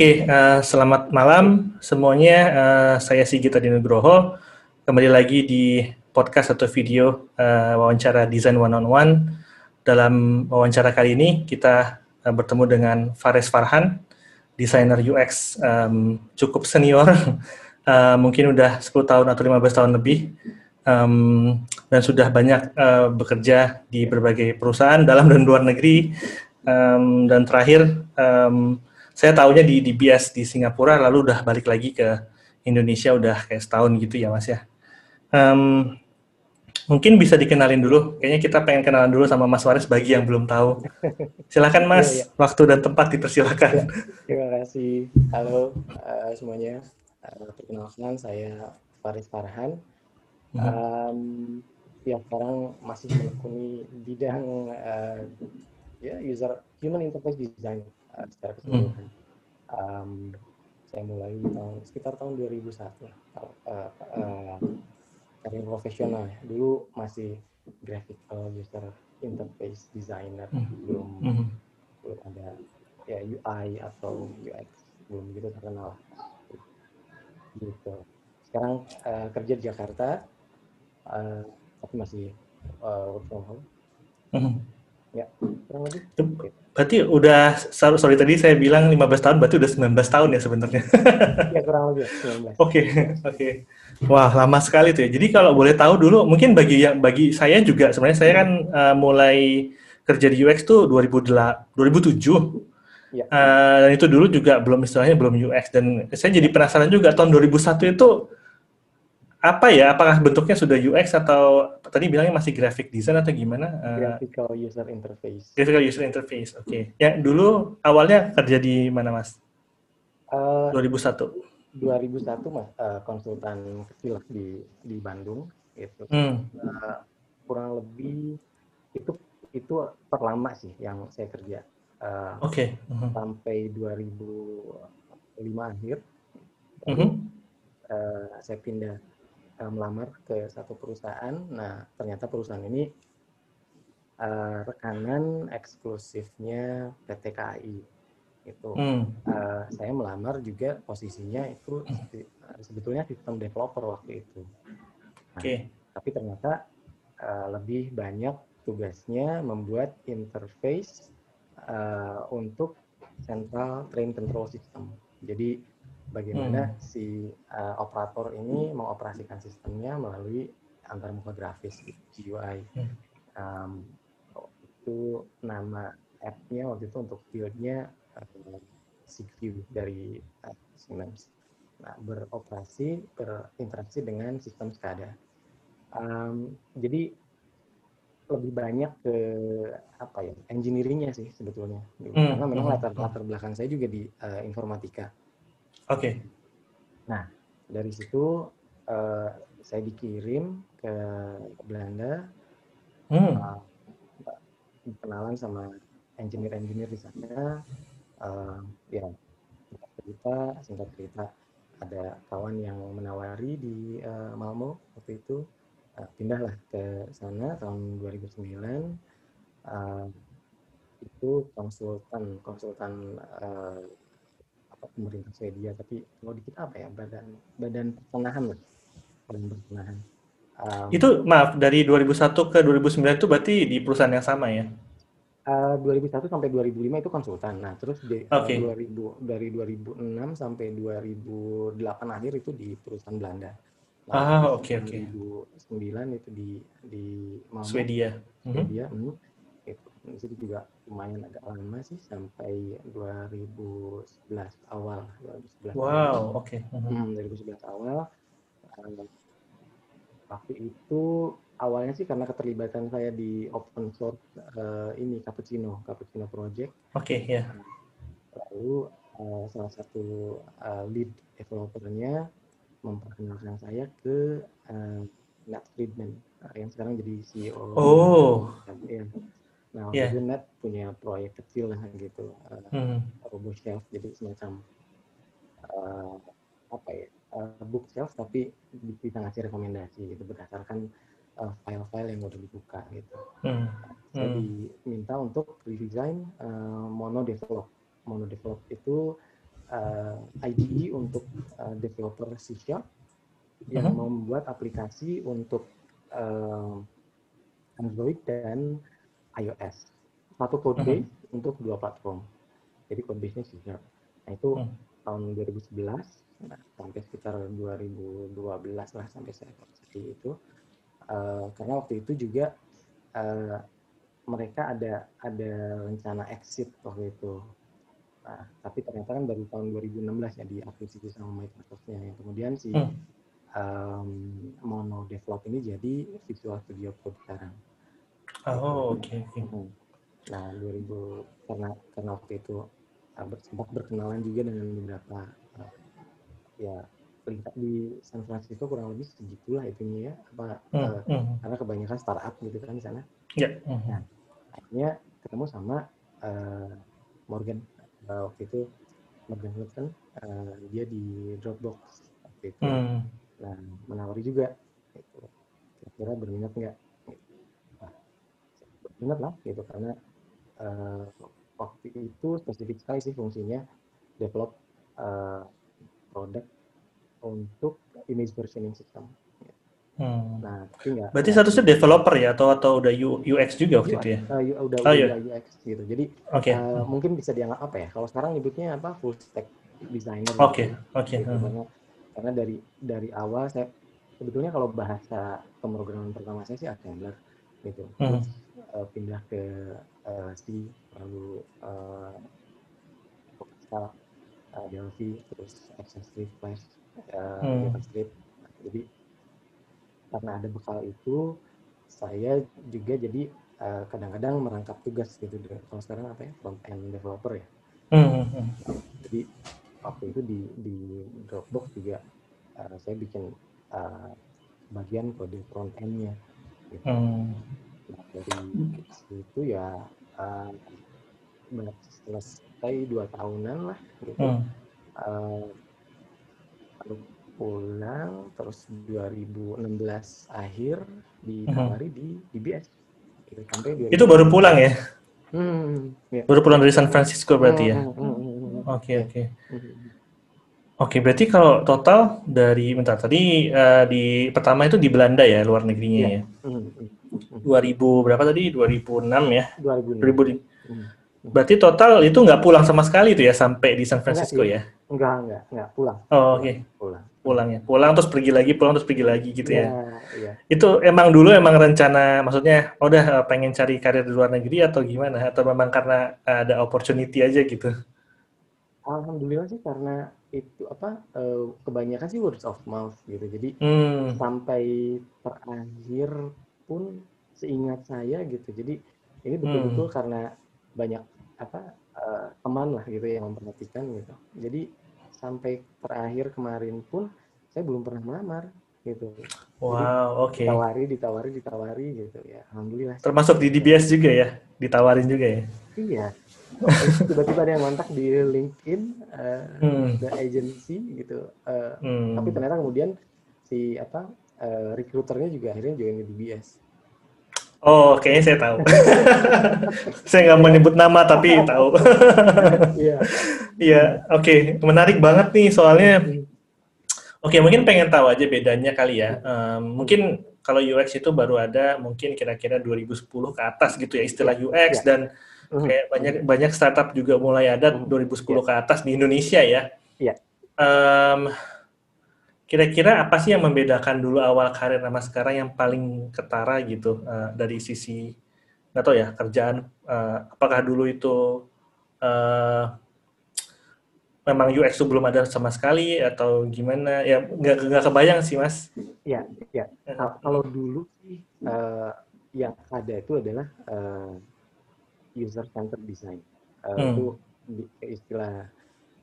Oke, uh, selamat malam semuanya. Uh, saya Sigit Adinugroho. Kembali lagi di podcast atau video uh, wawancara desain one on one. Dalam wawancara kali ini kita uh, bertemu dengan Fares Farhan, desainer UX um, cukup senior, uh, mungkin udah 10 tahun atau 15 tahun lebih, um, dan sudah banyak uh, bekerja di berbagai perusahaan dalam dan luar negeri. Um, dan terakhir, um, saya tahunya di di BS di Singapura lalu udah balik lagi ke Indonesia udah kayak setahun gitu ya Mas ya. Um, mungkin bisa dikenalin dulu. Kayaknya kita pengen kenalan dulu sama Mas Waris bagi yang belum tahu. Silakan Mas, ya, ya. waktu dan tempat dipersilakan. Ya, terima kasih. Halo uh, semuanya. Uh, perkenalkan saya Faris Farhan. Hmm. Um, ya sekarang masih menekuni bidang uh, ya user human interface design uh, secara keseluruhan. Hmm. Um, saya mulai tahun sekitar tahun 2001 uh, uh, karir profesional ya. Dulu masih graphical user interface designer, hmm. belum hmm. belum ada ya UI atau UX belum begitu terkenal. Gitu. Sekarang uh, kerja di Jakarta, uh, tapi masih uh, work from home. Hmm. Ya, kurang lebih. Berarti udah, sorry tadi saya bilang 15 tahun, berarti udah 19 tahun ya sebenarnya. ya, kurang lebih 19. Oke, oke. Okay. Wah, lama sekali tuh ya. Jadi kalau boleh tahu dulu, mungkin bagi yang bagi saya juga sebenarnya saya kan uh, mulai kerja di UX tuh 2008, 2007. Ya. Uh, dan itu dulu juga belum istilahnya belum UX dan saya jadi penasaran juga tahun 2001 itu apa ya? Apakah bentuknya sudah UX atau tadi bilangnya masih graphic design atau gimana? Uh, graphical user interface. Graphical user interface, oke. Okay. Ya dulu awalnya kerja di mana mas? Uh, 2001. 2001 mas uh, konsultan kecil di di Bandung itu. Hmm. Uh, kurang lebih itu itu terlama sih yang saya kerja. Uh, Oke. Okay. Uh -huh. Sampai 2005 akhir. Uh -huh. uh, saya pindah uh, melamar ke satu perusahaan. Nah, ternyata perusahaan ini uh, rekanan eksklusifnya PT KAI. Itu hmm. uh, saya melamar juga posisinya itu sebetulnya sistem developer waktu itu. Nah, okay. Tapi ternyata uh, lebih banyak tugasnya membuat interface uh, untuk central train control system. Jadi bagaimana hmm. si uh, operator ini mengoperasikan sistemnya melalui antarmuka grafis GUI. Hmm. Um, itu nama app-nya waktu itu untuk build-nya uh, SIGView dari uh, Siemens. Nah, beroperasi, berinteraksi dengan sistem SCADA. Um, jadi lebih banyak ke apa ya engineeringnya sih sebetulnya hmm. karena memang hmm. latar latar belakang saya juga di uh, informatika. Okay. Nah, dari situ uh, saya dikirim ke Belanda. Hmm. Uh, kenalan sama engineer-engineer di sana. Uh, ya, singkat cerita, singkat cerita ada kawan yang menawari di uh, Malmo waktu itu. Uh, pindahlah ke sana tahun 2009. Uh, itu konsultan konsultan uh, pemerintah Swedia tapi kalau di kita apa ya badan badan pertanahan lah. Badan pertanahan um, itu maaf dari 2001 ke 2009 itu berarti di perusahaan yang sama ya? Uh, 2001 sampai 2005 itu konsultan. Nah terus di okay. uh, 2000 dari 2006 sampai 2008 akhir itu di perusahaan Belanda. Nah, ah oke oke. okay. 2009 itu di di Malmo, Swedia. Swedia mm -hmm. itu di situ juga lumayan agak lama sih sampai 2011 awal 2011 wow oke. Okay. hmm, 2011 awal. Uh, waktu itu awalnya sih karena keterlibatan saya di open source uh, ini Cappuccino Cappuccino Project. Oke okay, ya. Yeah. lalu uh, salah satu uh, lead developernya memperkenalkan saya ke uh, Nat Friedman uh, yang sekarang jadi CEO oh. Ya, Nah, yeah. Net punya proyek kecil lah gitu, uh, hmm. Robo Shelf, jadi semacam uh, apa ya, uh, bookshelf tapi bisa ngasih rekomendasi gitu berdasarkan uh, file-file yang udah dibuka gitu. Hmm. Saya hmm. diminta untuk redesign uh, mono develop. Mono develop itu uh, IDE untuk uh, developer C Sharp yang -huh. membuat aplikasi untuk uh, Android dan iOS. Satu code base uh -huh. untuk dua platform. Jadi code base-nya C Sharp. Nah itu uh -huh. tahun 2011 nah, sampai sekitar 2012 lah sampai saya seperti itu. Uh, karena waktu itu juga uh, mereka ada ada rencana exit waktu itu Nah, tapi ternyata kan baru tahun 2016 ya diakuisisi sama Microsoft-nya. Yang kemudian si hmm. um, Mono Develop ini jadi Visual Studio Code sekarang. Oh, oke. Okay, okay. Hmm. Nah, 2000 karena karena waktu itu uh, sempat berkenalan juga dengan beberapa uh, ya di San Francisco kurang lebih segitulah itunya ya apa hmm. Uh, hmm. karena kebanyakan startup gitu kan di sana. Ya. Yeah. Hmm. Nah, akhirnya ketemu sama uh, Morgan uh, waktu itu Morgan Hood uh, dia di Dropbox waktu itu hmm. nah menawari juga gitu. kira-kira berminat nggak berminat lah gitu karena uh, waktu itu spesifik sekali sih fungsinya develop uh, produk untuk image versioning system Hmm. Nah, tapi enggak. Berarti statusnya developer ya atau atau udah UX juga waktu itu ya? Uh, udah oh, udah iya. UX gitu. Jadi okay. uh, mungkin bisa dianggap apa ya? Kalau sekarang nyebutnya apa? Full stack designer. Oke, okay. gitu. oke. Okay. Gitu. Hmm. Karena, karena dari dari awal saya sebetulnya kalau bahasa pemrograman pertama saya sih assembler gitu. Hmm. Uh, pindah ke uh, C lalu uh, Pascal, uh, Delphi, terus ActionScript, Flash, uh, hmm. JavaScript. Jadi karena ada bekal itu saya juga jadi kadang kadang-kadang merangkap tugas gitu kalau sekarang apa ya front end developer ya mm-hmm. jadi waktu itu di di Dropbox juga uh, saya bikin uh, bagian kode front endnya gitu. mm. Nah, dari situ ya uh, selesai dua tahunan lah gitu mm. uh, pulang terus 2016 akhir ditawari hmm. di DBS gitu, sampai itu baru pulang ya hmm, ya. baru pulang dari San Francisco berarti ya hmm, hmm, hmm, oke oke oke berarti kalau total dari bentar tadi uh, di pertama itu di Belanda ya luar negerinya ya, ya. Hmm. 2000 berapa tadi? 2006 ya? 2006. 2000 hmm. berarti total itu nggak pulang sama sekali itu ya sampai di San Francisco enggak, ya? Enggak enggak enggak pulang. Oh, oke. Okay. pulang. Pulang ya. Pulang terus pergi lagi pulang terus pergi lagi gitu ya, ya. ya. itu emang dulu emang rencana maksudnya oh, udah eh, pengen cari karir di luar negeri atau gimana? Atau memang karena ada opportunity aja gitu? Alhamdulillah sih karena itu apa uh, kebanyakan sih word of mouth gitu. Jadi hmm. sampai terakhir pun seingat saya gitu jadi ini betul-betul hmm. karena banyak apa uh, teman lah gitu yang memperhatikan gitu jadi sampai terakhir kemarin pun saya belum pernah melamar gitu. Wow, oke. Okay. Ditawari, ditawari, ditawari gitu ya. Alhamdulillah. Termasuk di DBS juga ya, ditawarin juga ya. Iya. Tiba-tiba ada yang kontak di LinkedIn, uh, hmm. the agency gitu. Uh, hmm. Tapi ternyata kemudian si apa uh, recruiternya juga akhirnya join di DBS. Oh, kayaknya saya tahu. saya nggak menyebut nama tapi tahu. Iya. Iya, oke, menarik banget nih soalnya. Oke, okay, mungkin pengen tahu aja bedanya kali ya. Um, mungkin kalau UX itu baru ada mungkin kira-kira 2010 ke atas gitu ya istilah iya, UX yeah. dan hmm. kayak banyak banyak startup juga mulai ada 2010 yeah. ke atas di Indonesia ya. Iya. Yeah. Um, Kira-kira apa sih yang membedakan dulu awal karir sama sekarang yang paling ketara gitu uh, dari sisi nggak tahu ya kerjaan uh, apakah dulu itu uh, memang UX itu belum ada sama sekali atau gimana? Ya nggak nggak kebayang sih mas. Ya ya. Kalau dulu sih uh, yang ada itu adalah uh, user centered design. Uh, hmm. itu istilah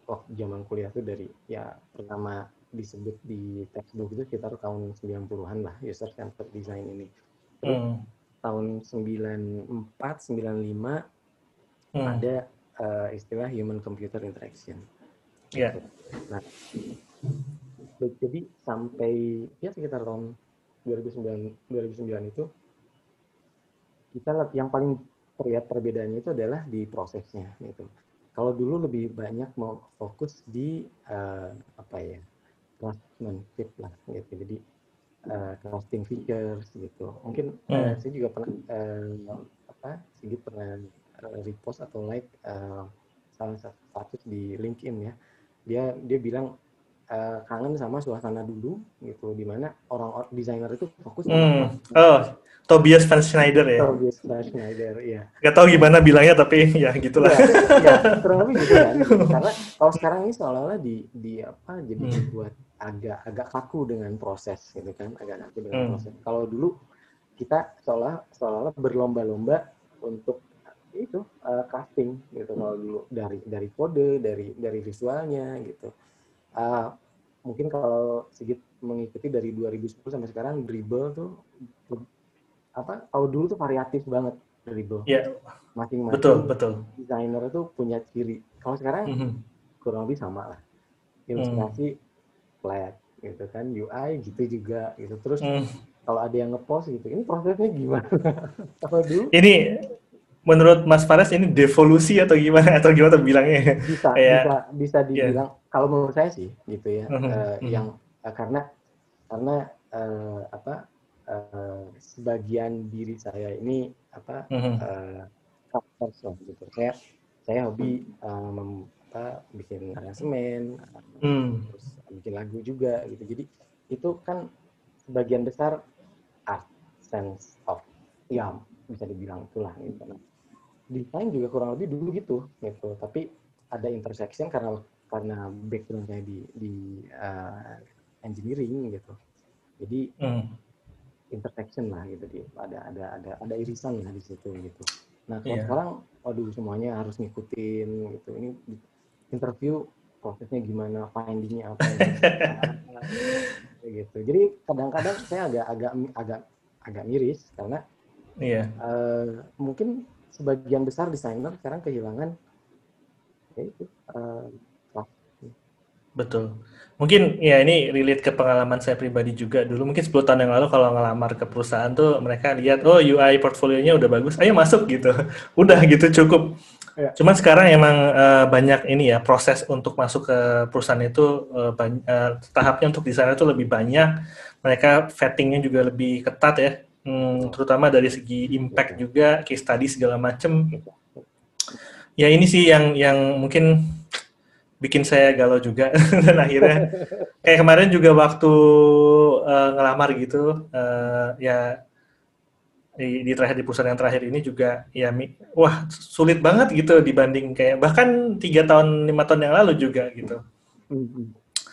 waktu zaman kuliah itu dari ya pertama disebut di textbook itu sekitar tahun 90-an lah user centered design ini. Terus hmm. tahun 94 95 hmm. ada uh, istilah human computer interaction. Yeah. Nah, jadi sampai ya sekitar tahun 2009 2009 itu kita yang paling terlihat perbedaannya itu adalah di prosesnya gitu. kalau dulu lebih banyak mau fokus di uh, apa ya craftsmanship lah gitu. Jadi uh, crafting features gitu. Mungkin hmm. uh, saya juga pernah uh, apa sedikit pernah repost atau like uh, salah satu status di LinkedIn ya. Dia dia bilang uh, kangen sama suasana dulu gitu. Di mana orang, orang desainer itu fokus hmm. oh Tobias Van Schneider ya? Tobias Van Schneider iya. Gak tahu gimana bilangnya tapi ya gitulah. Ya, ya kurang lebih gitu kan karena kalau sekarang ini seolah-olah di di apa jadi hmm. dibuat agak agak kaku dengan proses gitu kan? Agak kaku dengan hmm. proses. Kalau dulu kita seolah seolah berlomba-lomba untuk itu uh, casting gitu. Kalau dulu dari dari kode dari dari visualnya gitu. Uh, mungkin kalau sedikit mengikuti dari 2010 sampai sekarang dribble tuh apa kalau dulu tuh variatif banget dribble. Yeah. masing-masing betul betul. desainer itu punya ciri. Kalau sekarang mm -hmm. kurang lebih sama lah. Ilustrasi mm. Flat gitu kan UI gitu juga gitu terus mm. kalau ada yang ngepost gitu ini prosesnya gimana kalau dulu ini menurut Mas Faras ini devolusi atau gimana atau gimana bilangnya? Bisa, Kayak, bisa, bisa iya. dibilang. Yeah. Kalau menurut saya sih, gitu ya, uh yang uh, karena karena uh, apa uh, sebagian diri saya ini apa uh -huh. uh, gitu. Saya saya hobi uh, mem, apa, bikin aransemen, hmm. terus bikin lagu juga gitu. Jadi itu kan sebagian besar art sense of ya bisa dibilang itulah gitu desain juga kurang lebih dulu gitu gitu tapi ada intersection karena karena background saya di di uh, engineering gitu jadi mm. intersection lah gitu di ada ada ada ada irisan lah di situ gitu nah kalau yeah. sekarang waduh semuanya harus ngikutin gitu ini interview prosesnya gimana findingnya apa gitu jadi kadang-kadang saya agak agak agak agak miris karena yeah. Iya. uh, mungkin sebagian besar desainer sekarang kehilangan ya itu uh, Betul. Mungkin ya ini relate ke pengalaman saya pribadi juga. Dulu mungkin 10 tahun yang lalu kalau ngelamar ke perusahaan tuh mereka lihat oh UI portfolionya udah bagus, ayo masuk gitu. udah gitu cukup. Ya. Cuman sekarang emang uh, banyak ini ya proses untuk masuk ke perusahaan itu uh, uh, tahapnya untuk desainer itu lebih banyak. Mereka vettingnya juga lebih ketat ya hmm, terutama dari segi impact juga, case study segala macem. Ya ini sih yang yang mungkin bikin saya galau juga dan akhirnya kayak kemarin juga waktu uh, ngelamar gitu uh, ya di, di terakhir di perusahaan yang terakhir ini juga ya wah sulit banget gitu dibanding kayak bahkan tiga tahun lima tahun yang lalu juga gitu. Mm -hmm.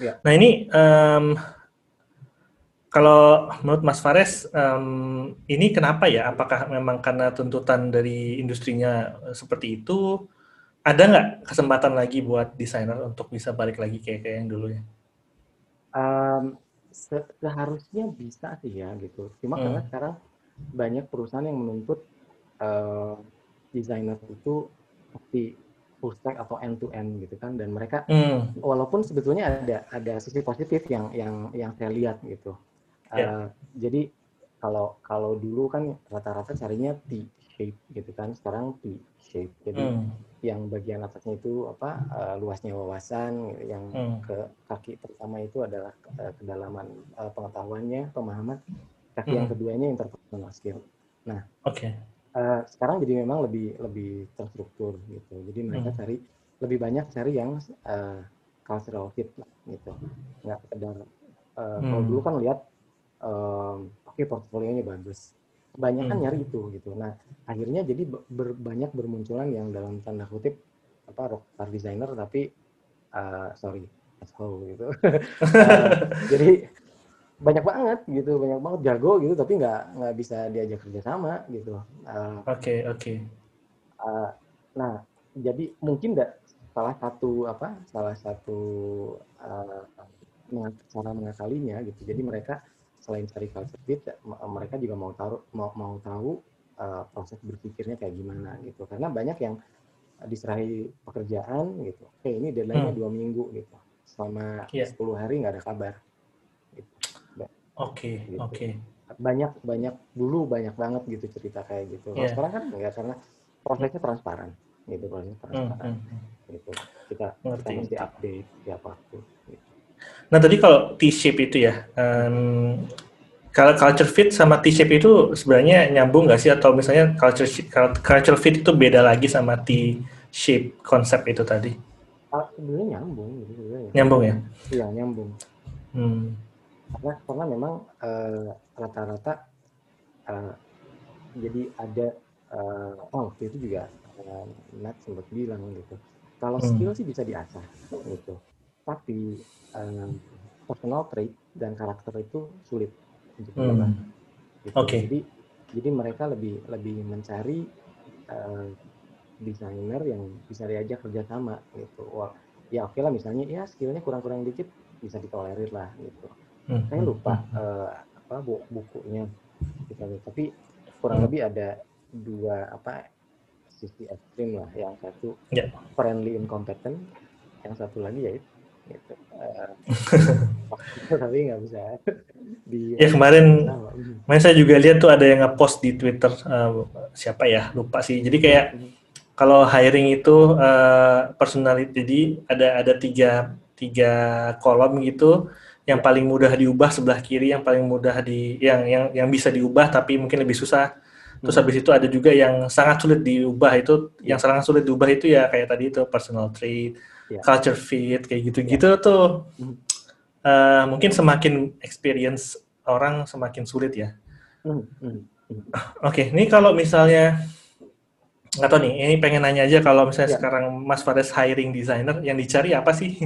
yeah. Nah ini um, kalau menurut Mas Fares, um, ini kenapa ya? Apakah memang karena tuntutan dari industrinya eh, seperti itu? Ada nggak kesempatan lagi buat desainer untuk bisa balik lagi kayak kayak yang dulu ya? Um, se seharusnya bisa sih ya gitu. Cuma hmm. karena sekarang banyak perusahaan yang menuntut uh, desainer itu seperti full stack atau end to end gitu kan dan mereka hmm. walaupun sebetulnya ada ada sisi positif yang yang yang saya lihat gitu Yeah. Uh, jadi kalau kalau dulu kan rata-rata carinya T shape gitu kan, sekarang T shape. Jadi mm. yang bagian atasnya itu apa uh, luasnya wawasan, yang mm. ke kaki pertama itu adalah uh, kedalaman uh, pengetahuannya, pemahaman. Kaki mm. yang hmm. keduanya interpersonal skill. Nah, oke. Okay. Uh, sekarang jadi memang lebih lebih terstruktur gitu. Jadi mereka mm. cari lebih banyak cari yang uh, cultural fit lah gitu. Nggak sekedar uh, mm. kalau dulu kan lihat um, oke okay, portfolionya bagus banyak kan hmm. nyari itu gitu nah akhirnya jadi ber, banyak bermunculan yang dalam tanda kutip apa rockstar designer tapi uh, sorry asshole gitu uh, jadi banyak banget gitu banyak banget jago gitu tapi nggak nggak bisa diajak kerja sama gitu oke uh, oke okay, okay. uh, nah jadi mungkin enggak salah satu apa salah satu uh, cara mengakalinya gitu jadi mereka selain cari culture fit mereka juga mau taruh mau mau tahu uh, proses berpikirnya kayak gimana gitu karena banyak yang diserahi pekerjaan gitu oke ini deadline-nya hmm. dua minggu gitu selama yeah. Iya. 10 hari nggak ada kabar gitu. Oke okay, gitu. oke okay. banyak banyak dulu banyak banget gitu cerita kayak gitu yeah. sekarang kan enggak karena prosesnya transparan gitu proses transparan. Hmm, hmm. Gitu. Kita, kita mesti update tiap waktu. Gitu. Nah tadi kalau T-shape itu ya, um, kalau culture fit sama T-shape itu sebenarnya nyambung nggak sih atau misalnya culture culture fit itu beda lagi sama T-shape konsep itu tadi? Ah, sebenarnya nyambung gitu sebenarnya. Nyambung ya? Iya nyambung. Hmm. Karena karena memang uh, rata-rata uh, jadi ada uh, oh waktu itu juga uh, Nat sempat bilang gitu. Kalau hmm. skill sih bisa diasah gitu. Tapi uh, personal trait dan karakter itu sulit untuk hmm. Gitu. Oke. Okay. Jadi jadi mereka lebih lebih mencari uh, desainer yang bisa diajak kerjasama gitu. Wah, ya oke okay lah misalnya ya skillnya kurang-kurang dikit bisa ditolerir lah gitu. Hmm. Saya lupa hmm. uh, apa bu bukunya kita tapi kurang hmm. lebih ada dua apa sisi ekstrim lah. Yang satu yeah. friendly incompetent, yang satu lagi ya itu gitu. Uh, tapi nggak bisa di ya kemarin kemarin saya juga lihat tuh ada yang nge-post di Twitter uh, siapa ya lupa sih jadi kayak kalau hiring itu uh, personality jadi ada ada tiga tiga kolom gitu yang paling mudah diubah sebelah kiri yang paling mudah di yang yang yang bisa diubah tapi mungkin lebih susah terus habis itu ada juga yang sangat sulit diubah itu yang sangat sulit diubah itu ya kayak tadi itu personal trait yeah. culture fit kayak gitu-gitu yeah. tuh uh, mungkin semakin experience orang semakin sulit ya. Mm -hmm. Oke, okay, ini kalau misalnya nggak tahu nih, ini pengen nanya aja kalau misalnya yeah. sekarang Mas Fares hiring designer, yang dicari apa sih?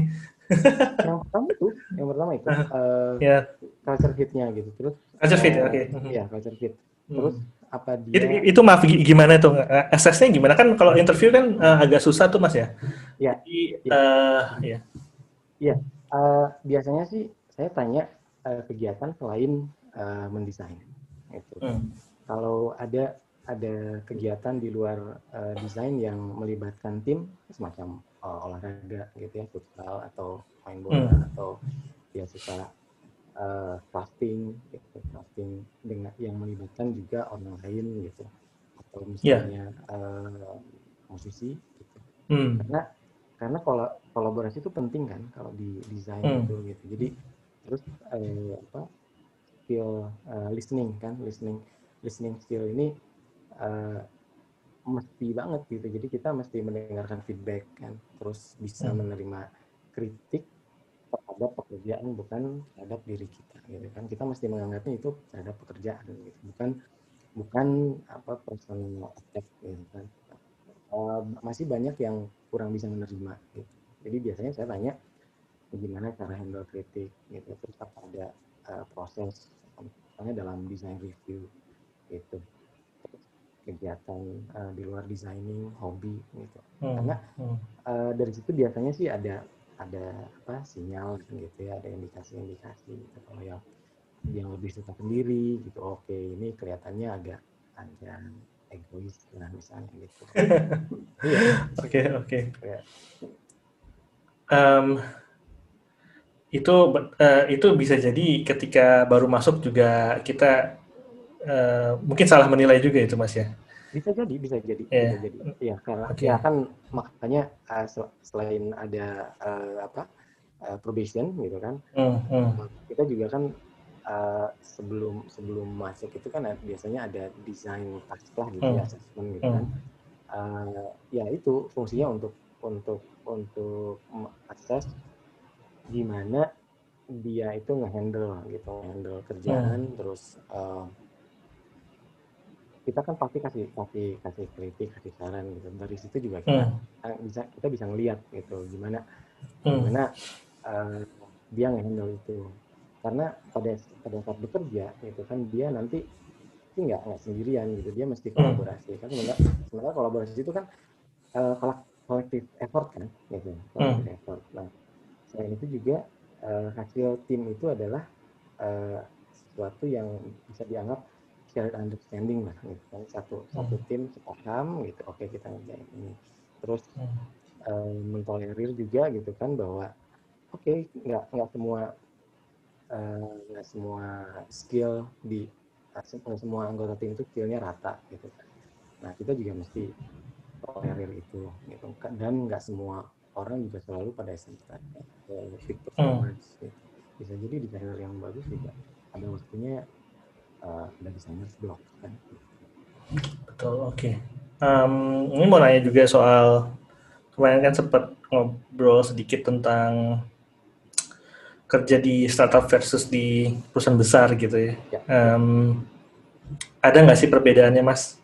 yang pertama itu, yang pertama itu uh, uh, yeah. culture fitnya gitu, terus culture fit, uh, oke, okay. ya culture fit, terus hmm apa dia itu, itu maaf gimana tuh? Asesnya gimana? Kan kalau interview kan uh, agak susah tuh mas ya? Ya Jadi, ya uh, ya ya uh, biasanya sih saya tanya uh, kegiatan selain uh, mendesain itu hmm. kalau ada ada kegiatan di luar uh, desain yang melibatkan tim semacam uh, olahraga gitu ya futsal atau main bola hmm. atau dia suka uh, crafting, gitu, crafting dengan yang melibatkan juga orang lain gitu, atau iya. misalnya yeah. uh, musisi, gitu. Hmm. Karena karena kol kolaborasi itu penting kan kalau di desain hmm. itu gitu. Jadi terus uh, apa skill uh, listening kan, listening listening skill ini uh, mesti banget gitu. Jadi kita mesti mendengarkan feedback kan, terus bisa hmm. menerima kritik terhadap pekerjaan bukan terhadap diri kita gitu kan. Kita mesti menganggapnya itu terhadap pekerjaan gitu. Bukan bukan apa personal attack gitu kan. Uh, masih banyak yang kurang bisa menerima gitu. Jadi biasanya saya tanya bagaimana cara handle kritik? Gitu. Terus apa ada uh, proses misalnya dalam design review gitu kegiatan uh, di luar designing hobi gitu hmm. karena uh, dari situ biasanya sih ada ada apa sinyal gitu ya ada indikasi-indikasi gitu kalau yang yang lebih suka sendiri gitu oke ini kelihatannya agak agak egois lah misalnya gitu iya. oke oke iya. itu uh, itu bisa jadi ketika baru masuk juga kita uh, mungkin salah menilai juga itu mas ya bisa jadi bisa jadi yeah. bisa jadi ya karena okay. ya kan makanya uh, selain ada uh, apa uh, probation gitu kan mm, mm. kita juga kan uh, sebelum sebelum masuk itu kan biasanya ada desain task lah gitu mm. assessment gitu mm. kan uh, ya itu fungsinya untuk untuk untuk akses gimana dia itu ngehandle gitu ngehandle kerjaan mm. terus uh, kita kan pasti kasih kasih kasih kritik kasih saran gitu dari situ juga kita hmm. bisa kita bisa ngelihat gitu gimana hmm. gimana uh, dia ngehandle itu karena pada pada saat bekerja gitu kan dia nanti sih nggak nggak sendirian gitu dia mesti hmm. kolaborasi hmm. kan sebenarnya sebenarnya kolaborasi itu kan uh, kolektif effort kan gitu kolektif hmm. effort nah selain itu juga uh, hasil tim itu adalah uh, sesuatu yang bisa dianggap shared understanding lah gitu kan satu hmm. satu tim sepaham gitu oke kita ngerjain ini terus hmm. uh, mentolerir juga gitu kan bahwa oke okay, nggak nggak semua uh, nggak semua skill di nggak semua anggota tim itu skillnya rata gitu kan nah kita juga mesti tolerir itu gitu dan nggak semua orang juga selalu pada SMK peak Hmm. performance gitu. bisa jadi desainer yang bagus juga ada waktunya uh, ada desainer block kan Betul, oke. Em, ini mau nanya juga soal kemarin kan sempat ngobrol sedikit tentang kerja di startup versus di perusahaan besar gitu ya. Ya. Em, ada nggak sih perbedaannya, Mas?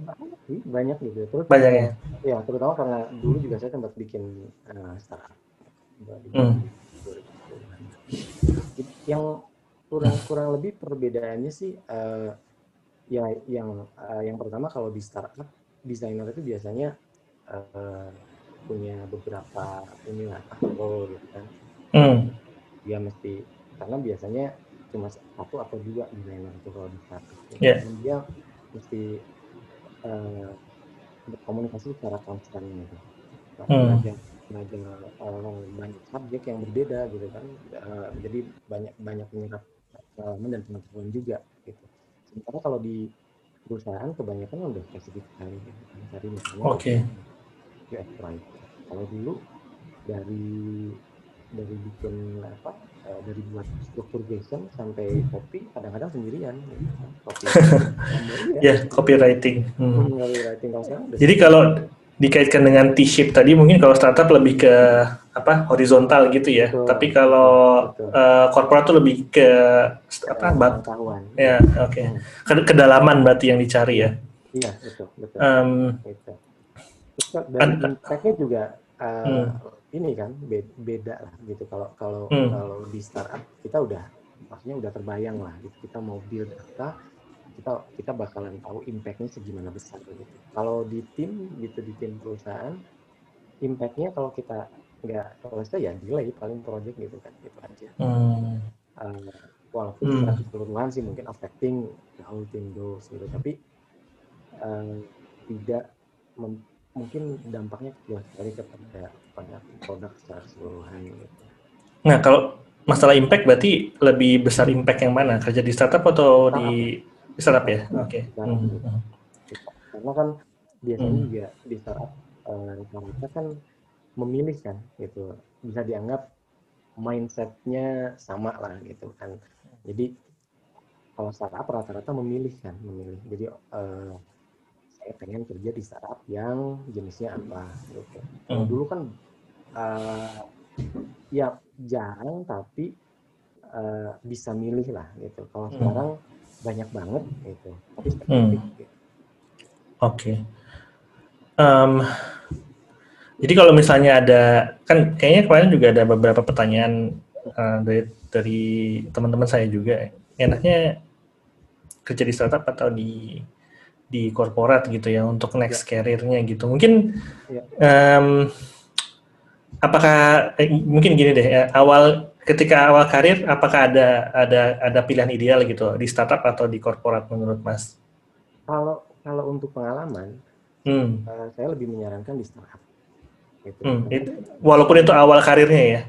banyak sih banyak gitu terus Banyak ya? ya terutama karena dulu juga saya sempat bikin uh, startup Hmm. 2010-an. yang kurang kurang lebih perbedaannya sih uh, ya yang uh, yang pertama kalau di startup desainer itu biasanya uh, punya beberapa inilah role gitu kan. Hmm, dia mesti karena biasanya cuma satu atau dua desainer itu kalau di startup. Iya. dan dia mesti berkomunikasi secara konstan gitu. Belajar eh, banyak subjek yang berbeda gitu kan. Jadi banyak banyak menyerap pengalaman dan pengetahuan juga gitu sementara kalau di perusahaan kebanyakan udah spesifik sekali gitu kan cari misalnya Oke. UX writer. Kalau dulu dari dari bikin apa eh, dari buat struktur JSON sampai copy kadang-kadang sendirian gitu kan. copy Ya, copywriting. Hmm. Hmm, copywriting kalau Jadi kalau dikaitkan dengan T-shape tadi, mungkin kalau startup lebih ke apa horizontal gitu ya. Betul. Tapi kalau Betul. eh, korporat tuh lebih ke apa? Bat, ya, oke. Hmm. Ke- Kedalaman berarti yang dicari ya. iya betul betul gitu. Dan An- impact-nya juga eh, Hmm. ini kan be- beda lah gitu kalau kalau Hmm. kalau di startup kita udah maksudnya udah terbayang lah gitu kita mau build apa kita kita bakalan tahu impact-nya segimana besar gitu kalau di tim gitu di tim perusahaan impact-nya kalau kita nggak selesai ya delay paling project gitu kan gitu aja hmm, Eh, walaupun Hmm. secara keseluruhan sih mungkin affecting the whole team goals gitu tapi eh, tidak mem- mungkin dampaknya kecil sekali kepada pada produk secara keseluruhan gitu. Nah, kalau masalah impact berarti lebih besar impact yang mana? Kerja di startup atau di, di startup ya? Oke. Startup. Hmm, hmm. Karena kan biasanya Hmm. juga di startup eh, rata-rata kan memilih kan gitu bisa dianggap mindsetnya sama lah gitu kan. Jadi kalau startup rata-rata memilih kan memilih. Jadi eh, saya pengen kerja di startup yang jenisnya apa gitu. Kalau Hmm. dulu kan eh, ya jarang tapi eh, bisa milih lah gitu. Kalau Hmm. sekarang banyak banget gitu. Tapi spesifik gitu. Oke. Em, jadi kalau misalnya ada, kan kayaknya kemarin juga ada beberapa pertanyaan eh, dari dari teman-teman saya juga. Enaknya kerja di startup atau di di korporat gitu ya untuk next career-nya gitu. Mungkin Ya. em, apakah eh, mungkin gini deh ya, awal ketika awal karir apakah ada ada ada pilihan ideal gitu di startup atau di korporat menurut Mas? Kalau kalau untuk pengalaman, Hmm. eh, saya lebih menyarankan di startup. Gitu. Hmm, itu, walaupun itu awal karirnya ya.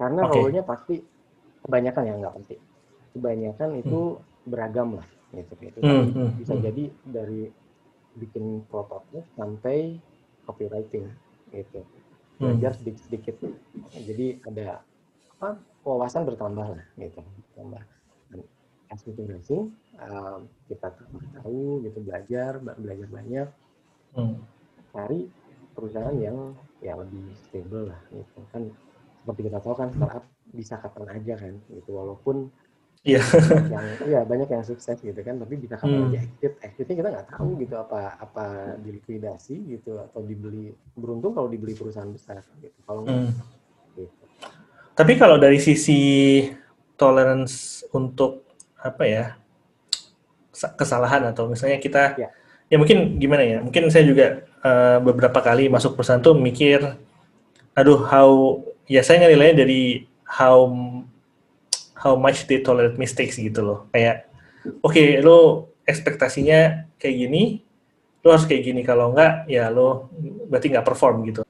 Karena Oke. role-nya pasti kebanyakan ya nggak pasti. Kebanyakan itu beragam lah gitu. gitu. Hmm, hmm, Bisa hmm. jadi dari bikin prototip sampai copywriting gitu. Hmm. Belajar sedikit-sedikit. Jadi ada apa wawasan bertambah lah gitu. Bertambah. Progressing, um, kita tahu gitu belajar belajar banyak Hmm. cari perusahaan yang ya lebih stable lah gitu kan seperti kita tahu kan startup bisa kapan aja kan gitu walaupun Iya. banyak yang iya banyak yang sukses gitu kan tapi bisa kapan Hmm. aja exit exitnya kita nggak tahu gitu apa apa dilikuidasi gitu atau dibeli beruntung kalau dibeli perusahaan besar gitu kalau nggak Hmm. Tapi kalau dari sisi tolerance untuk apa ya sa- kesalahan atau misalnya kita Ya. ya mungkin gimana ya mungkin saya juga eh, beberapa kali masuk perusahaan tuh mikir aduh how ya saya nilainya dari how how much they tolerate mistakes gitu loh kayak oke lo ekspektasinya kayak gini lo harus kayak gini kalau enggak ya lo berarti nggak perform gitu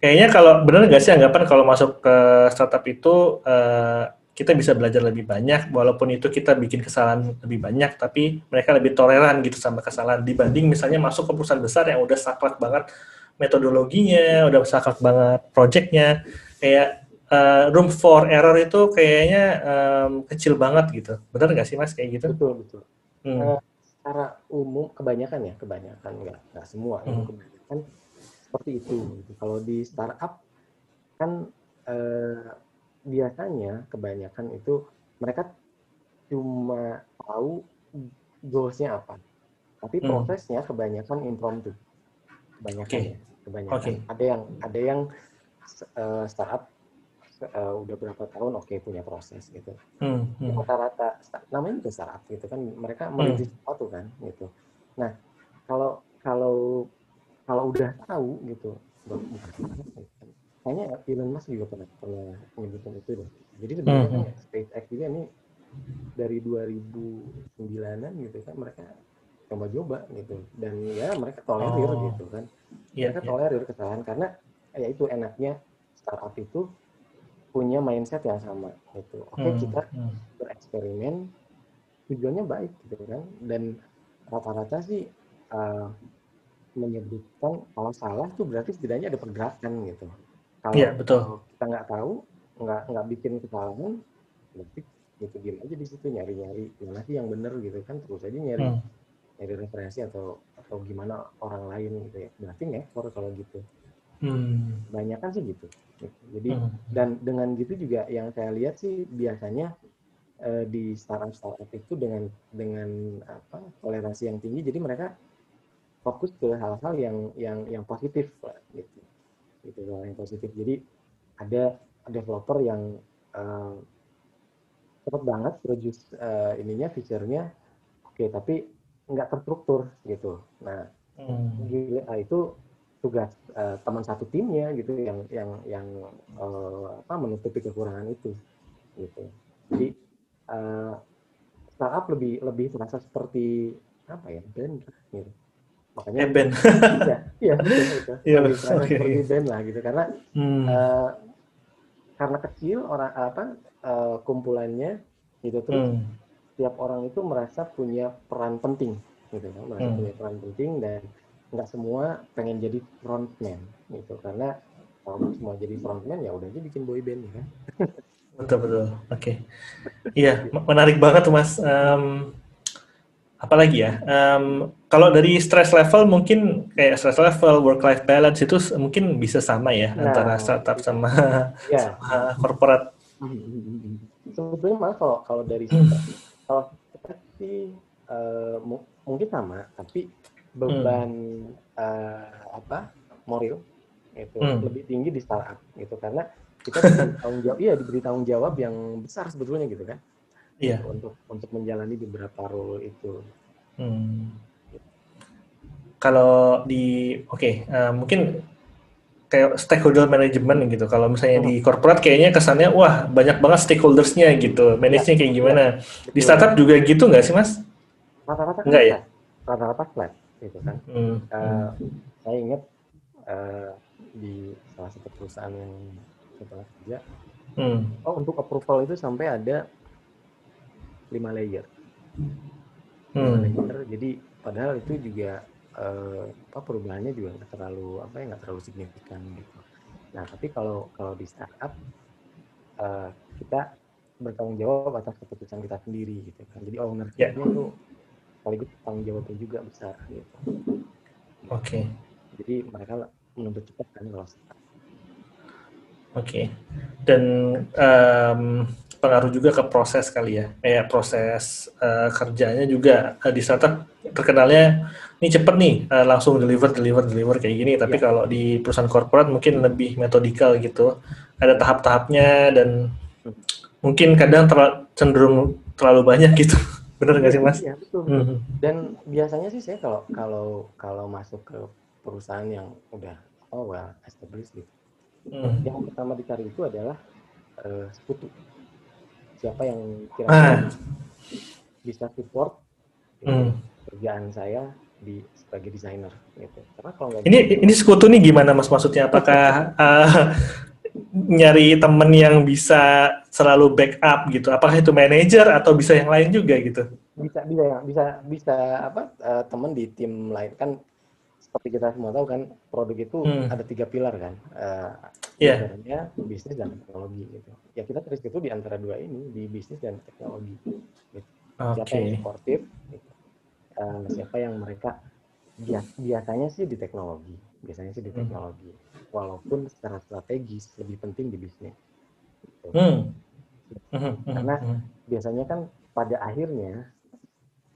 Kayaknya kalau benar nggak sih anggapan kalau masuk ke startup itu eh, kita bisa belajar lebih banyak walaupun itu kita bikin kesalahan lebih banyak tapi mereka lebih toleran gitu sama kesalahan dibanding misalnya masuk ke perusahaan besar yang udah saklek banget metodologinya udah saklek banget projectnya kayak uh, room for error itu kayaknya um, kecil banget gitu benar nggak sih mas kayak gitu betul betul hmm. uh, secara umum kebanyakan ya kebanyakan nggak nggak semua hmm. kebanyakan seperti itu gitu. kalau di startup kan uh, biasanya kebanyakan itu mereka cuma tahu goalsnya apa, tapi hmm. prosesnya kebanyakan impromptu, kebanyakan okay. ya, kebanyakan. Okay. Ada yang ada yang uh, startup uh, udah berapa tahun oke okay, punya proses gitu. Hmm. Hmm. Rata-rata namanya juga startup gitu kan, mereka merintis hmm. sesuatu kan gitu. Nah kalau kalau kalau udah tahu gitu, kayaknya Elon Musk juga pernah pernah menyebutkan itu deh. Jadi sebenarnya mm -hmm. SpaceX juga ini dari 2009an gitu kan mereka coba-coba gitu dan ya mereka tolerir oh. gitu kan. Yeah, mereka yeah. tolerir kesalahan karena ya itu enaknya startup itu punya mindset yang sama gitu. Oke okay, hmm. kita hmm. bereksperimen tujuannya baik gitu kan dan rata-rata sih uh, menyebutkan kalau salah tuh berarti setidaknya ada pergerakan gitu kalau yeah, betul. kita nggak tahu, nggak nggak bikin kesalahan, berarti gitu diem aja di situ nyari-nyari mana sih yang benar gitu kan terus aja nyari hmm. nyari referensi atau atau gimana orang lain gitu ya berarti ngekor kalau gitu hmm. banyak kan sih gitu jadi hmm. dan dengan gitu juga yang saya lihat sih biasanya eh, di startup startup itu dengan dengan apa toleransi yang tinggi jadi mereka fokus ke hal-hal yang yang yang positif gitu. Gitu hal yang positif. Jadi ada developer yang uh, cepat banget produce uh, ininya fiturnya oke okay, tapi nggak terstruktur gitu. Nah hmm. Nah, itu tugas uh, teman satu timnya gitu yang yang yang uh, apa menutupi kekurangan itu gitu. Jadi uh, startup lebih lebih terasa seperti apa ya band gitu makanya eh, band iya iya itu iya. seperti band lah gitu karena hmm. uh, karena kecil orang apa uh, kumpulannya gitu terus hmm. tiap orang itu merasa punya peran penting gitu kan merasa hmm. punya peran penting dan nggak semua pengen jadi frontman gitu. Karena kalau semua jadi frontman ya udah aja bikin boy band ya kan. Betul betul. Oke. Okay. iya menarik banget tuh mas. Um, apalagi ya? Um, kalau dari stress level mungkin kayak stress level work life balance itu mungkin bisa sama ya nah, antara startup sama, ya. sama corporate sebetulnya malah kalau kalau dari hmm. kalau kita sih uh, mungkin sama tapi beban hmm. uh, apa moral itu hmm. lebih tinggi di startup gitu karena kita diberi tanggung jawab iya diberi tanggung jawab yang besar sebetulnya gitu kan Iya. Untuk untuk menjalani beberapa role itu. Hmm. Kalau di oke okay, uh, eh, mungkin kayak stakeholder management gitu. Kalau misalnya di corporate kayaknya kesannya wah banyak banget stakeholdersnya gitu. Manage-nya kayak gimana? Ya, di startup juga gitu nggak sih mas? Rata-rata enggak ya? Rata-rata flat gitu kan. Hmm. Uh, saya ingat uh, di salah satu perusahaan yang saya kerja. Hmm. Oh untuk approval itu sampai ada lima layer. Hmm. Layer. Jadi padahal itu juga uh, apa perubahannya juga nggak terlalu apa ya nggak terlalu signifikan gitu. Nah tapi kalau kalau di startup uh, kita bertanggung jawab atas keputusan kita sendiri gitu kan. Jadi ownership-nya yeah. itu sekaligus tanggung jawabnya juga besar gitu. Oke. Okay. Jadi mereka menuntut cepat kan kalau startup. Oke. Okay. Dan um, pengaruh juga ke proses kali ya kayak proses uh, kerjanya juga uh, di startup terkenalnya ini cepet nih uh, langsung deliver deliver deliver kayak gini tapi ya. kalau di perusahaan korporat mungkin lebih metodikal gitu ada tahap-tahapnya dan mungkin kadang ter cenderung terlalu banyak gitu benar nggak sih mas? Iya betul. Hmm. Dan biasanya sih saya kalau kalau kalau masuk ke perusahaan yang udah oh well established gitu, hmm. yang pertama dicari itu adalah uh, sekutu siapa yang kira-kira ah. bisa support hmm. kerjaan saya di sebagai desainer gitu. Karena kalau ini gitu, ini sekutu nih gimana mas maksudnya? Apakah uh, nyari temen yang bisa selalu backup gitu. Apakah itu manajer atau bisa yang lain juga gitu? Bisa bisa bisa bisa apa uh, temen di tim lain kan seperti kita semua tahu kan produk itu hmm. ada tiga pilar kan. Uh, yeah. bisnis dan teknologi gitu. Ya kita terus itu di antara dua ini di bisnis dan teknologi. Gitu. Okay. Siapa yang sportif, gitu. uh, siapa yang mereka biasanya sih di teknologi, biasanya sih di hmm. teknologi. Hmm walaupun secara strategis lebih penting di bisnis. Gitu. Hmm. hmm, hmm Karena hmm, biasanya kan pada akhirnya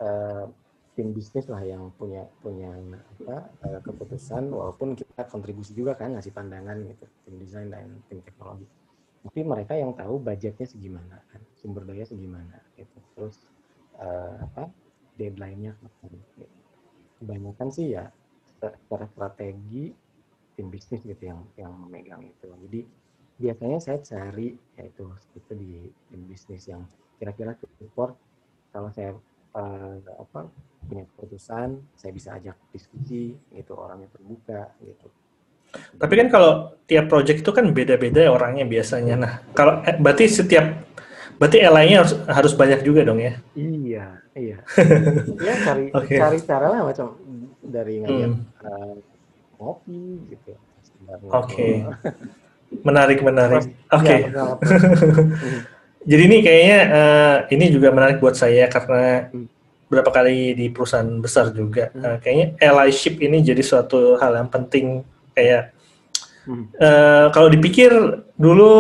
uh, tim bisnis lah yang punya punya apa uh, keputusan walaupun kita kontribusi juga kan ngasih pandangan gitu tim desain dan tim teknologi tapi mereka yang tahu budgetnya segimana kan sumber daya segimana gitu terus uh, apa deadline-nya gitu. kebanyakan sih ya secara strategi tim bisnis gitu yang yang memegang itu. Jadi biasanya saya cari yaitu itu di tim bisnis yang kira-kira support kalau saya uh, apa punya keputusan saya bisa ajak diskusi gitu orangnya terbuka gitu. Tapi kan kalau tiap project itu kan beda-beda ya orangnya biasanya. Nah, kalau eh, berarti setiap berarti LA-nya harus harus banyak juga dong ya? Iya, iya. ya cari okay. cari cara lah macam dari ngajak hmm. uh, ngopi gitu. Oke. Okay. Menarik menarik. Oke. Okay. Ya, Jadi ini kayaknya uh, ini juga menarik buat saya karena hmm. berapa kali di perusahaan besar juga hmm. uh, kayaknya allyship ini jadi suatu hal yang penting kayak hmm. uh, kalau dipikir dulu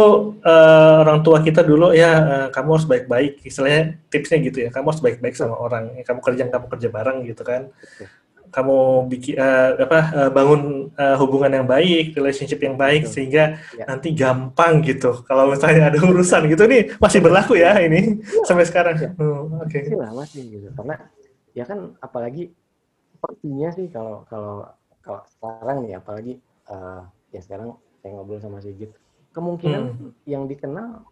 uh, orang tua kita dulu ya uh, kamu harus baik-baik istilahnya tipsnya gitu ya kamu harus baik-baik sama orang kamu kerja kamu kerja bareng gitu kan kamu bikin uh, apa uh, bangun uh, hubungan yang baik, relationship yang baik Betul. sehingga ya. nanti gampang gitu. Kalau misalnya ada urusan gitu nih masih berlaku ya ini ya. sampai sekarang. Ya. Hmm, Oke. Okay. Masih masih gitu. Karena ya kan apalagi sepertinya sih kalau kalau kalau sekarang nih apalagi uh, ya sekarang saya ngobrol sama Sigit kemungkinan hmm. yang dikenal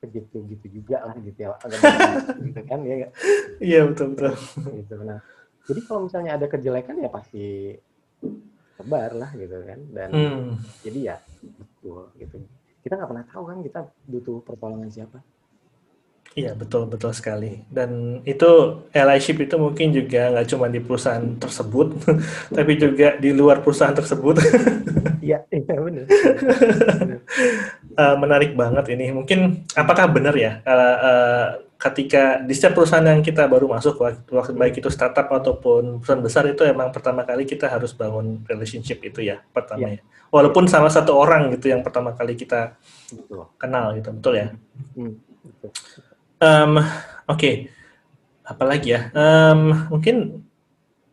begitu gitu juga lah gitu ya agak gitu kan ya iya betul betul gitu nah jadi kalau misalnya ada kejelekan ya pasti sebar lah gitu kan dan hmm. jadi ya betul gitu kita nggak pernah tahu kan kita butuh pertolongan siapa Iya betul betul sekali dan itu allyship itu mungkin juga nggak cuma di perusahaan tersebut tapi juga di luar perusahaan tersebut. Iya iya benar. uh, menarik banget ini mungkin apakah benar ya uh, uh, ketika di setiap perusahaan yang kita baru masuk waktu baik itu startup ataupun perusahaan besar itu emang pertama kali kita harus bangun relationship itu ya pertama ya. ya. Walaupun sama satu orang gitu yang pertama kali kita betul. kenal gitu betul ya. Hmm, Um, Oke, okay. apalagi ya? Um, mungkin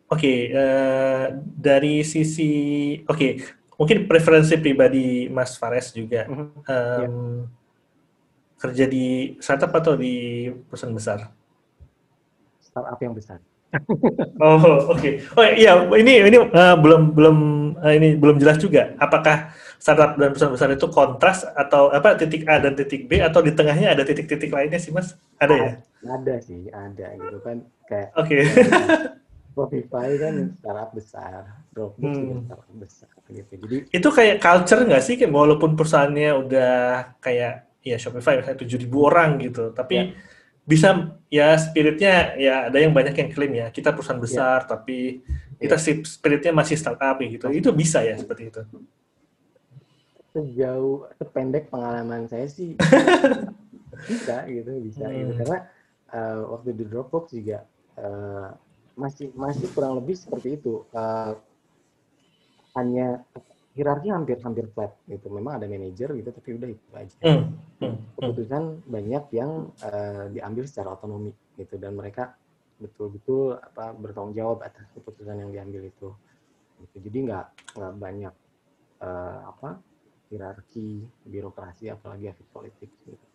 oke okay, uh, eh, dari sisi oke okay, mungkin preferensi pribadi Mas Fares juga. Um, ya kerja di startup atau di perusahaan besar? Startup yang besar. oh oke. Okay. Oh iya ini ini uh, belum belum uh, ini belum jelas juga. Apakah startup dan perusahaan besar itu kontras atau apa titik A dan titik B atau di tengahnya ada titik-titik lainnya sih mas? Ada ya? Ada sih ada gitu kan kayak. Oke. Okay. Spotify kan startup besar, Dropbox hmm. juga startup besar gitu. Jadi itu kayak culture nggak sih? Kayak walaupun perusahaannya udah kayak ya Shopify misalnya tujuh ribu orang gitu, tapi ya. bisa ya spiritnya ya ada yang banyak yang klaim ya kita perusahaan ya. besar ya. tapi kita ya. spiritnya masih startup gitu, itu bisa ya seperti itu. Sejauh sependek pengalaman saya sih bisa gitu bisa hmm. gitu karena uh, waktu di Dropbox juga uh, masih masih kurang lebih seperti itu uh, hanya hierarki hampir hampir flat gitu. Memang ada manajer gitu, tapi udah itu aja. Mm. Mm. Keputusan banyak yang uh, diambil secara otonomi gitu dan mereka betul-betul apa bertanggung jawab atas keputusan yang diambil itu. Gitu. Jadi nggak nggak banyak uh, apa hierarki birokrasi apalagi aktif politik gitu.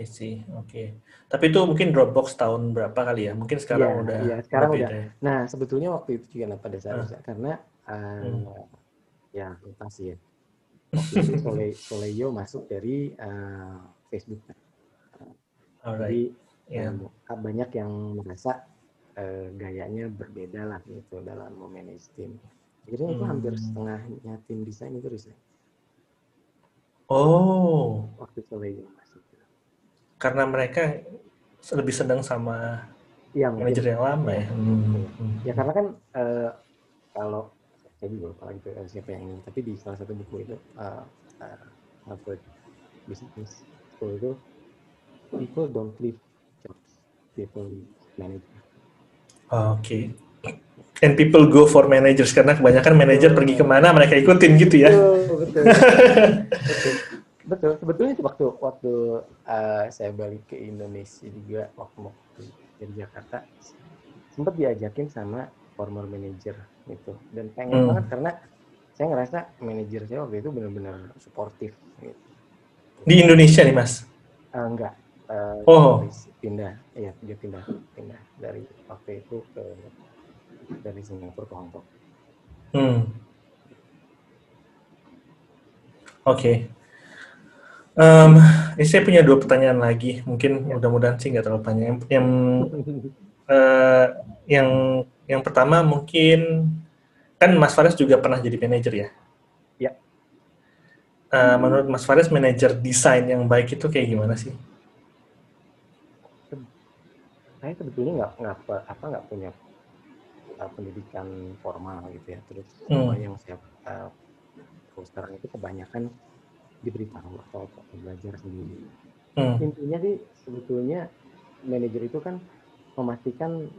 I see, oke. Okay. Tapi itu mungkin Dropbox tahun berapa kali ya? Mungkin sekarang ya, udah. Iya, sekarang udah. Ya? Nah, sebetulnya waktu itu juga pada saat uh. karena uh, hmm ya lupa sih ya Sole, Soleyo masuk dari uh, Facebook Alright. jadi yeah. um, banyak yang merasa uh, gayanya berbeda lah gitu dalam memanage tim jadi hmm. itu hampir setengahnya tim desain itu resign Oh. Waktu Soleil masih. Karena mereka lebih senang sama ya, manajer yang lama ya. Hmm. hmm. Ya karena kan uh, kalau saya juga lupa lagi uh, siapa yang ini, tapi di salah satu buku itu uh, uh, Harvard Business School itu people don't leave jobs, people manage. Oh, Oke. Okay. And people go for managers karena kebanyakan manajer pergi ke mana mereka ikutin gitu ya. Betul, betul. betul. betul. Sebetulnya itu waktu waktu uh, saya balik ke Indonesia juga waktu mau dari Jakarta sempat diajakin sama former manager gitu dan pengen hmm. banget karena saya ngerasa manajer saya waktu itu benar-benar suportif gitu. Di Indonesia nih mas? Uh, enggak. Uh, oh. Pindah, iya dia pindah pindah dari waktu itu ke dari Singapura ke Hongkong. Hmm. Oke. Okay. Um, ini saya punya dua pertanyaan lagi. Mungkin ya. mudah-mudahan sih nggak terlalu panjang. Yang uh, yang yang pertama mungkin kan Mas Faris juga pernah jadi manajer ya. Ya. Uh, menurut Mas Faris manajer desain yang baik itu kayak gimana sih? Saya sebetulnya nggak nggak apa nggak punya uh, pendidikan formal gitu ya. Terus hmm. semua yang saya uh, sekarang itu kebanyakan diberitahu atau belajar sendiri. Hmm. Intinya sih sebetulnya manajer itu kan memastikan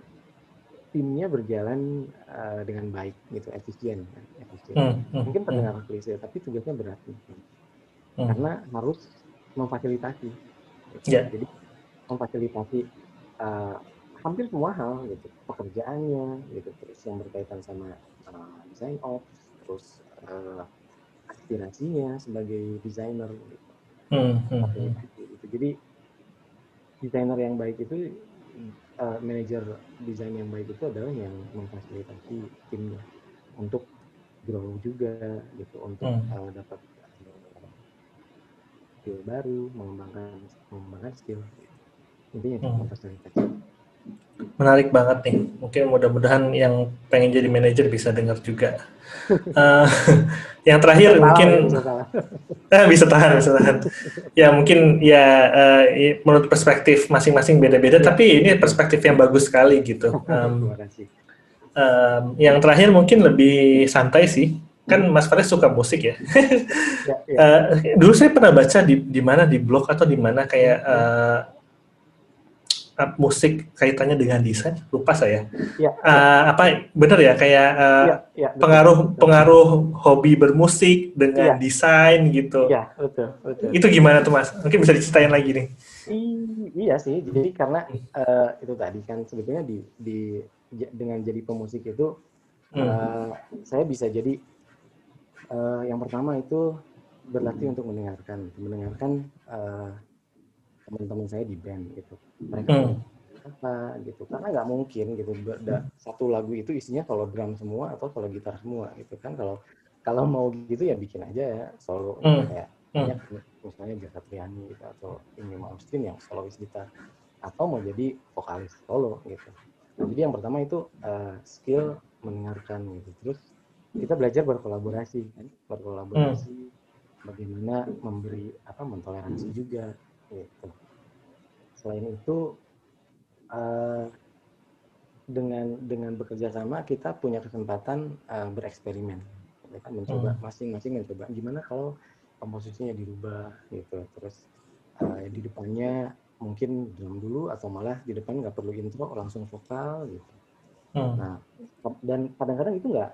timnya berjalan uh, dengan baik gitu efisien kan efisien hmm, hmm, mungkin terdengar hmm. klise tapi tugasnya berat hmm. karena harus memfasilitasi gitu. yeah. jadi memfasilitasi uh, hampir semua hal gitu pekerjaannya gitu terus yang berkaitan sama uh, design ops terus uh, aspirasinya sebagai desainer gitu. Hmm, hmm, hmm. jadi desainer yang baik itu uh, manajer desain yang baik itu adalah yang memfasilitasi timnya untuk grow juga gitu untuk hmm. uh, dapat skill baru mengembangkan mengembangkan skill intinya hmm. memfasilitasi menarik banget nih. Mungkin mudah-mudahan yang pengen jadi manajer bisa dengar juga. Uh, yang terakhir bisa mungkin tahan, bisa tahan bisa tahan. Ya mungkin ya uh, menurut perspektif masing-masing beda-beda ya. tapi ini perspektif yang bagus sekali gitu. Um, um, yang terakhir mungkin lebih santai sih. Kan Mas Faris suka musik ya. ya, ya. Uh, dulu saya pernah baca di di mana di blog atau di mana kayak uh, musik kaitannya dengan desain? Lupa saya. Ya, uh, apa benar ya? Kayak uh, ya, ya, betul, pengaruh betul. pengaruh hobi bermusik dengan ya. desain gitu. Ya betul betul. Itu gimana tuh mas? Mungkin bisa diceritain lagi nih. I, iya sih. Jadi karena uh, itu tadi kan sebetulnya di, di dengan jadi pemusik itu hmm. uh, saya bisa jadi uh, yang pertama itu berlatih untuk mendengarkan. Mendengarkan uh, teman-teman saya di band gitu mereka hmm. apa gitu karena nggak mungkin gitu da, satu lagu itu isinya kalau drum semua atau kalau gitar semua gitu kan kalau kalau mau gitu ya bikin aja ya solo hmm. kayak banyak hmm. misalnya Jaka Triani gitu atau ini Austin yang solois gitar atau mau jadi vokalis solo gitu nah, jadi yang pertama itu uh, skill mendengarkan gitu terus kita belajar berkolaborasi kan berkolaborasi hmm. bagaimana memberi apa mentoleransi juga gitu. Selain itu uh, dengan dengan bekerja sama kita punya kesempatan uh, bereksperimen, ya kan mencoba hmm. masing-masing mencoba gimana kalau komposisinya dirubah gitu, terus uh, di depannya mungkin drum dulu atau malah di depan nggak perlu intro langsung vokal gitu. Hmm. Nah dan kadang-kadang itu nggak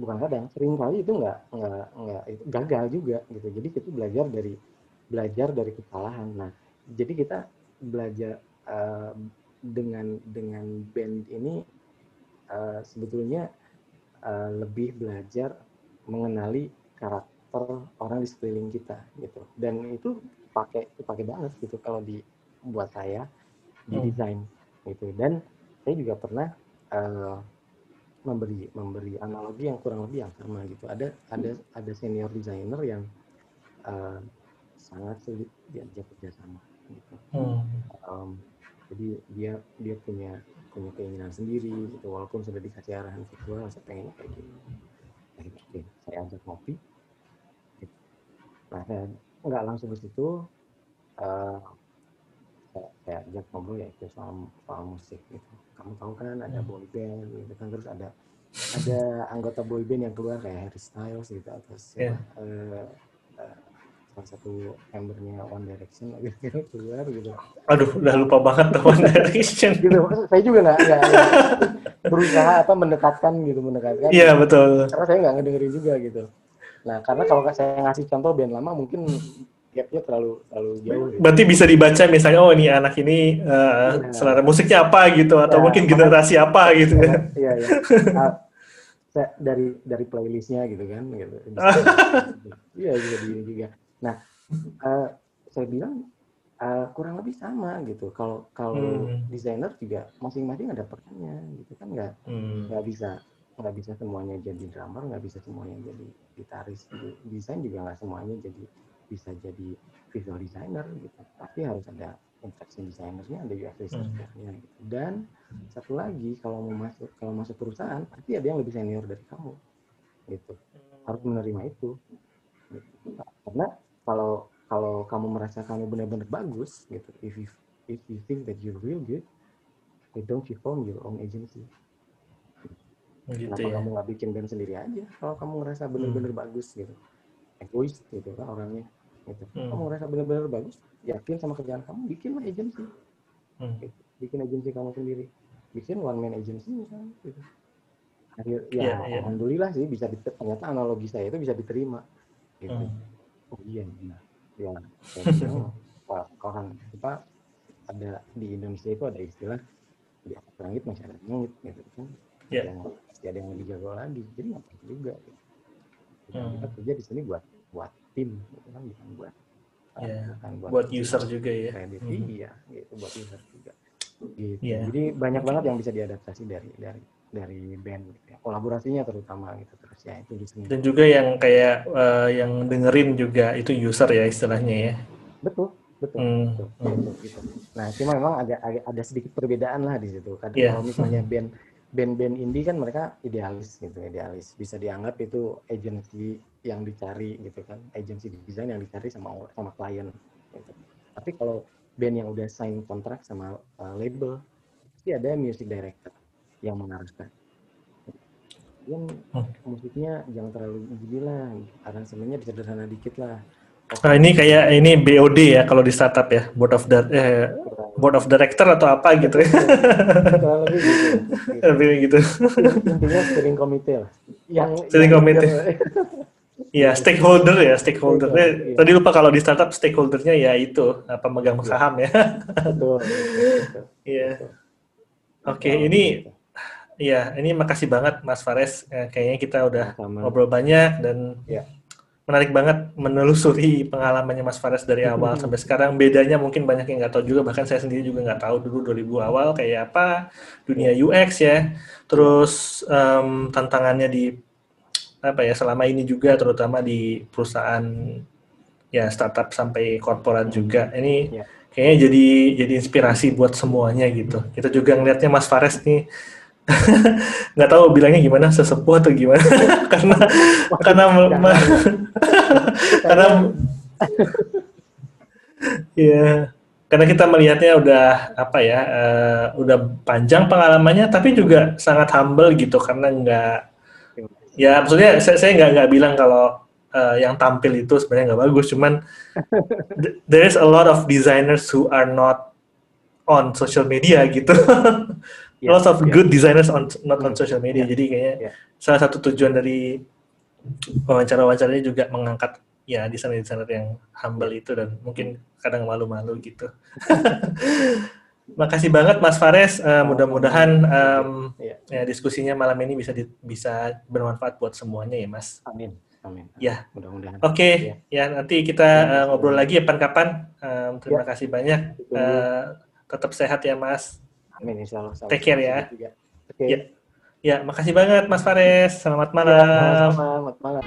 bukan kadang sering kali itu nggak nggak nggak itu gagal juga gitu. Jadi kita belajar dari belajar dari kesalahan. Nah jadi kita belajar uh, dengan dengan band ini uh, sebetulnya uh, lebih belajar mengenali karakter orang di sekeliling kita gitu. Dan itu pakai pakai banget gitu kalau di buat saya di hmm. desain gitu. Dan saya juga pernah uh, memberi memberi analogi yang kurang lebih yang sama gitu. Ada ada ada senior designer yang uh, sangat sulit diajak kerjasama gitu. Hmm. Um, jadi dia dia punya punya keinginan sendiri gitu walaupun sudah dikasih arahan visual saya pengen kayak gini. Nah, oke, saya ajak ngopi. Gitu. Nah, saya, nggak langsung ke situ uh, saya ajak ngobrol ya itu soal soal musik gitu kamu tahu kan ada hmm. boy band gitu kan terus ada ada anggota boy band yang keluar kayak Harry Styles gitu atau yeah. uh, uh, salah satu membernya One Direction gitu keluar gitu. Aduh, udah lupa banget tuh One Direction. gitu, saya juga nggak berusaha apa mendekatkan gitu mendekatkan. Iya yeah, betul. Karena saya nggak ngedengerin juga gitu. Nah karena kalau saya ngasih contoh band lama mungkin gapnya terlalu terlalu jauh. Gitu. Berarti bisa dibaca misalnya oh ini anak ini uh, ya. selera musiknya apa gitu atau ya, mungkin generasi apa gitu ya. Iya iya. Uh, dari dari playlistnya gitu kan gitu. Iya juga juga. Nah uh, saya bilang uh, kurang lebih sama gitu. Kalau kalau hmm. desainer juga masing-masing ada perannya gitu kan nggak hmm. nggak bisa nggak bisa semuanya jadi drummer nggak bisa semuanya jadi gitaris desain juga nggak semuanya jadi bisa jadi visual designer gitu tapi harus ada interaction designernya ada UX hmm. gitu dan satu lagi kalau mau masuk kalau masuk perusahaan pasti ada yang lebih senior dari kamu gitu harus menerima itu gitu. karena kalau kalau kamu merasa kamu benar-benar bagus gitu if you if you think that you're real good why don't you form your own agency gitu Kenapa ya? kamu nggak bikin band sendiri aja kalau kamu ngerasa benar-benar hmm. bagus gitu egois gitu kan orangnya gitu. Hmm. Kamu ngerasa benar-benar bagus, yakin sama kerjaan kamu, bikinlah agensi. Hmm. Gitu. Bikin agensi kamu sendiri. Bikin one man agency misalnya. Gitu. Akhir, ya yeah, yeah. alhamdulillah sih bisa ternyata analogi saya itu bisa diterima. Gitu. Hmm. Oh iya, benar. Ya, wah, orang apa ada di Indonesia itu ada istilah di atas langit masih ada langit gitu kan. Yeah. Yang, masih ada yang lebih jago lagi. Jadi ngapain juga gitu. Hmm. Kita kerja di sini buat buat tim gitu kan bukan buat yeah. bukan buat, buat user juga ya kredit hmm. iya gitu buat user juga gitu yeah. jadi banyak banget yang bisa diadaptasi dari dari dari band gitu ya. kolaborasinya terutama gitu terus ya itu di sini dan juga yang kayak uh, yang dengerin juga itu user ya istilahnya ya betul betul, hmm. betul, betul gitu. nah cuma memang ada ada sedikit perbedaan lah di situ kadang yeah. kalau misalnya band band-band indie kan mereka idealis gitu idealis bisa dianggap itu agensi yang dicari gitu kan agensi desain yang dicari sama sama klien gitu. tapi kalau band yang udah sign kontrak sama uh, label pasti ada music director yang mengarahkan yang hmm. musiknya jangan terlalu gila lah aransemennya sederhana dikit lah Nah, ini kayak ini BOD ya kalau di startup ya, board of the eh, board of director atau apa gitu ya. Lebih gitu. Intinya steering committee lah. Yang steering committee. Iya, stakeholder ya, stakeholder. Iya. Tadi lupa kalau di startup stakeholdernya ya itu pemegang iya. saham ya. Betul. Iya. Oke, ini ya ini makasih banget Mas Fares. Eh, kayaknya kita udah Sama. ngobrol banyak dan ya menarik banget menelusuri pengalamannya Mas Fares dari awal sampai sekarang. Bedanya mungkin banyak yang nggak tahu juga, bahkan saya sendiri juga nggak tahu dulu 2000 awal kayak apa dunia UX ya. Terus um, tantangannya di apa ya selama ini juga, terutama di perusahaan ya startup sampai korporat juga. Ini ya. kayaknya jadi jadi inspirasi buat semuanya gitu. Kita juga ngelihatnya Mas Fares nih nggak tahu bilangnya gimana sesepuh atau gimana? Karena karena karena ya karena kita melihatnya udah apa ya uh, udah panjang pengalamannya tapi juga sangat humble gitu karena nggak ya maksudnya saya saya nggak nggak bilang kalau uh, yang tampil itu sebenarnya nggak bagus cuman there is a lot of designers who are not on social media gitu yeah, lots of yeah. good designers on not on social media. Yeah. Jadi kayaknya yeah. salah satu tujuan dari wawancara-wawancaranya juga mengangkat ya desainer-desainer yang humble itu dan mungkin kadang malu-malu gitu. Makasih banget Mas Fares. Uh, mudah-mudahan um, yeah. ya diskusinya malam ini bisa di, bisa bermanfaat buat semuanya ya Mas. Amin. Amin. Ya, mudah-mudahan. Oke, okay. ya. ya nanti kita uh, ngobrol lagi ya kapan-kapan. Um, terima ya. kasih banyak. Uh, tetap sehat ya Mas. Amin insya Allah. Take care ya. Oke. Okay. Ya. ya, makasih banget Mas Fares. Selamat malam. Ya, selamat malam.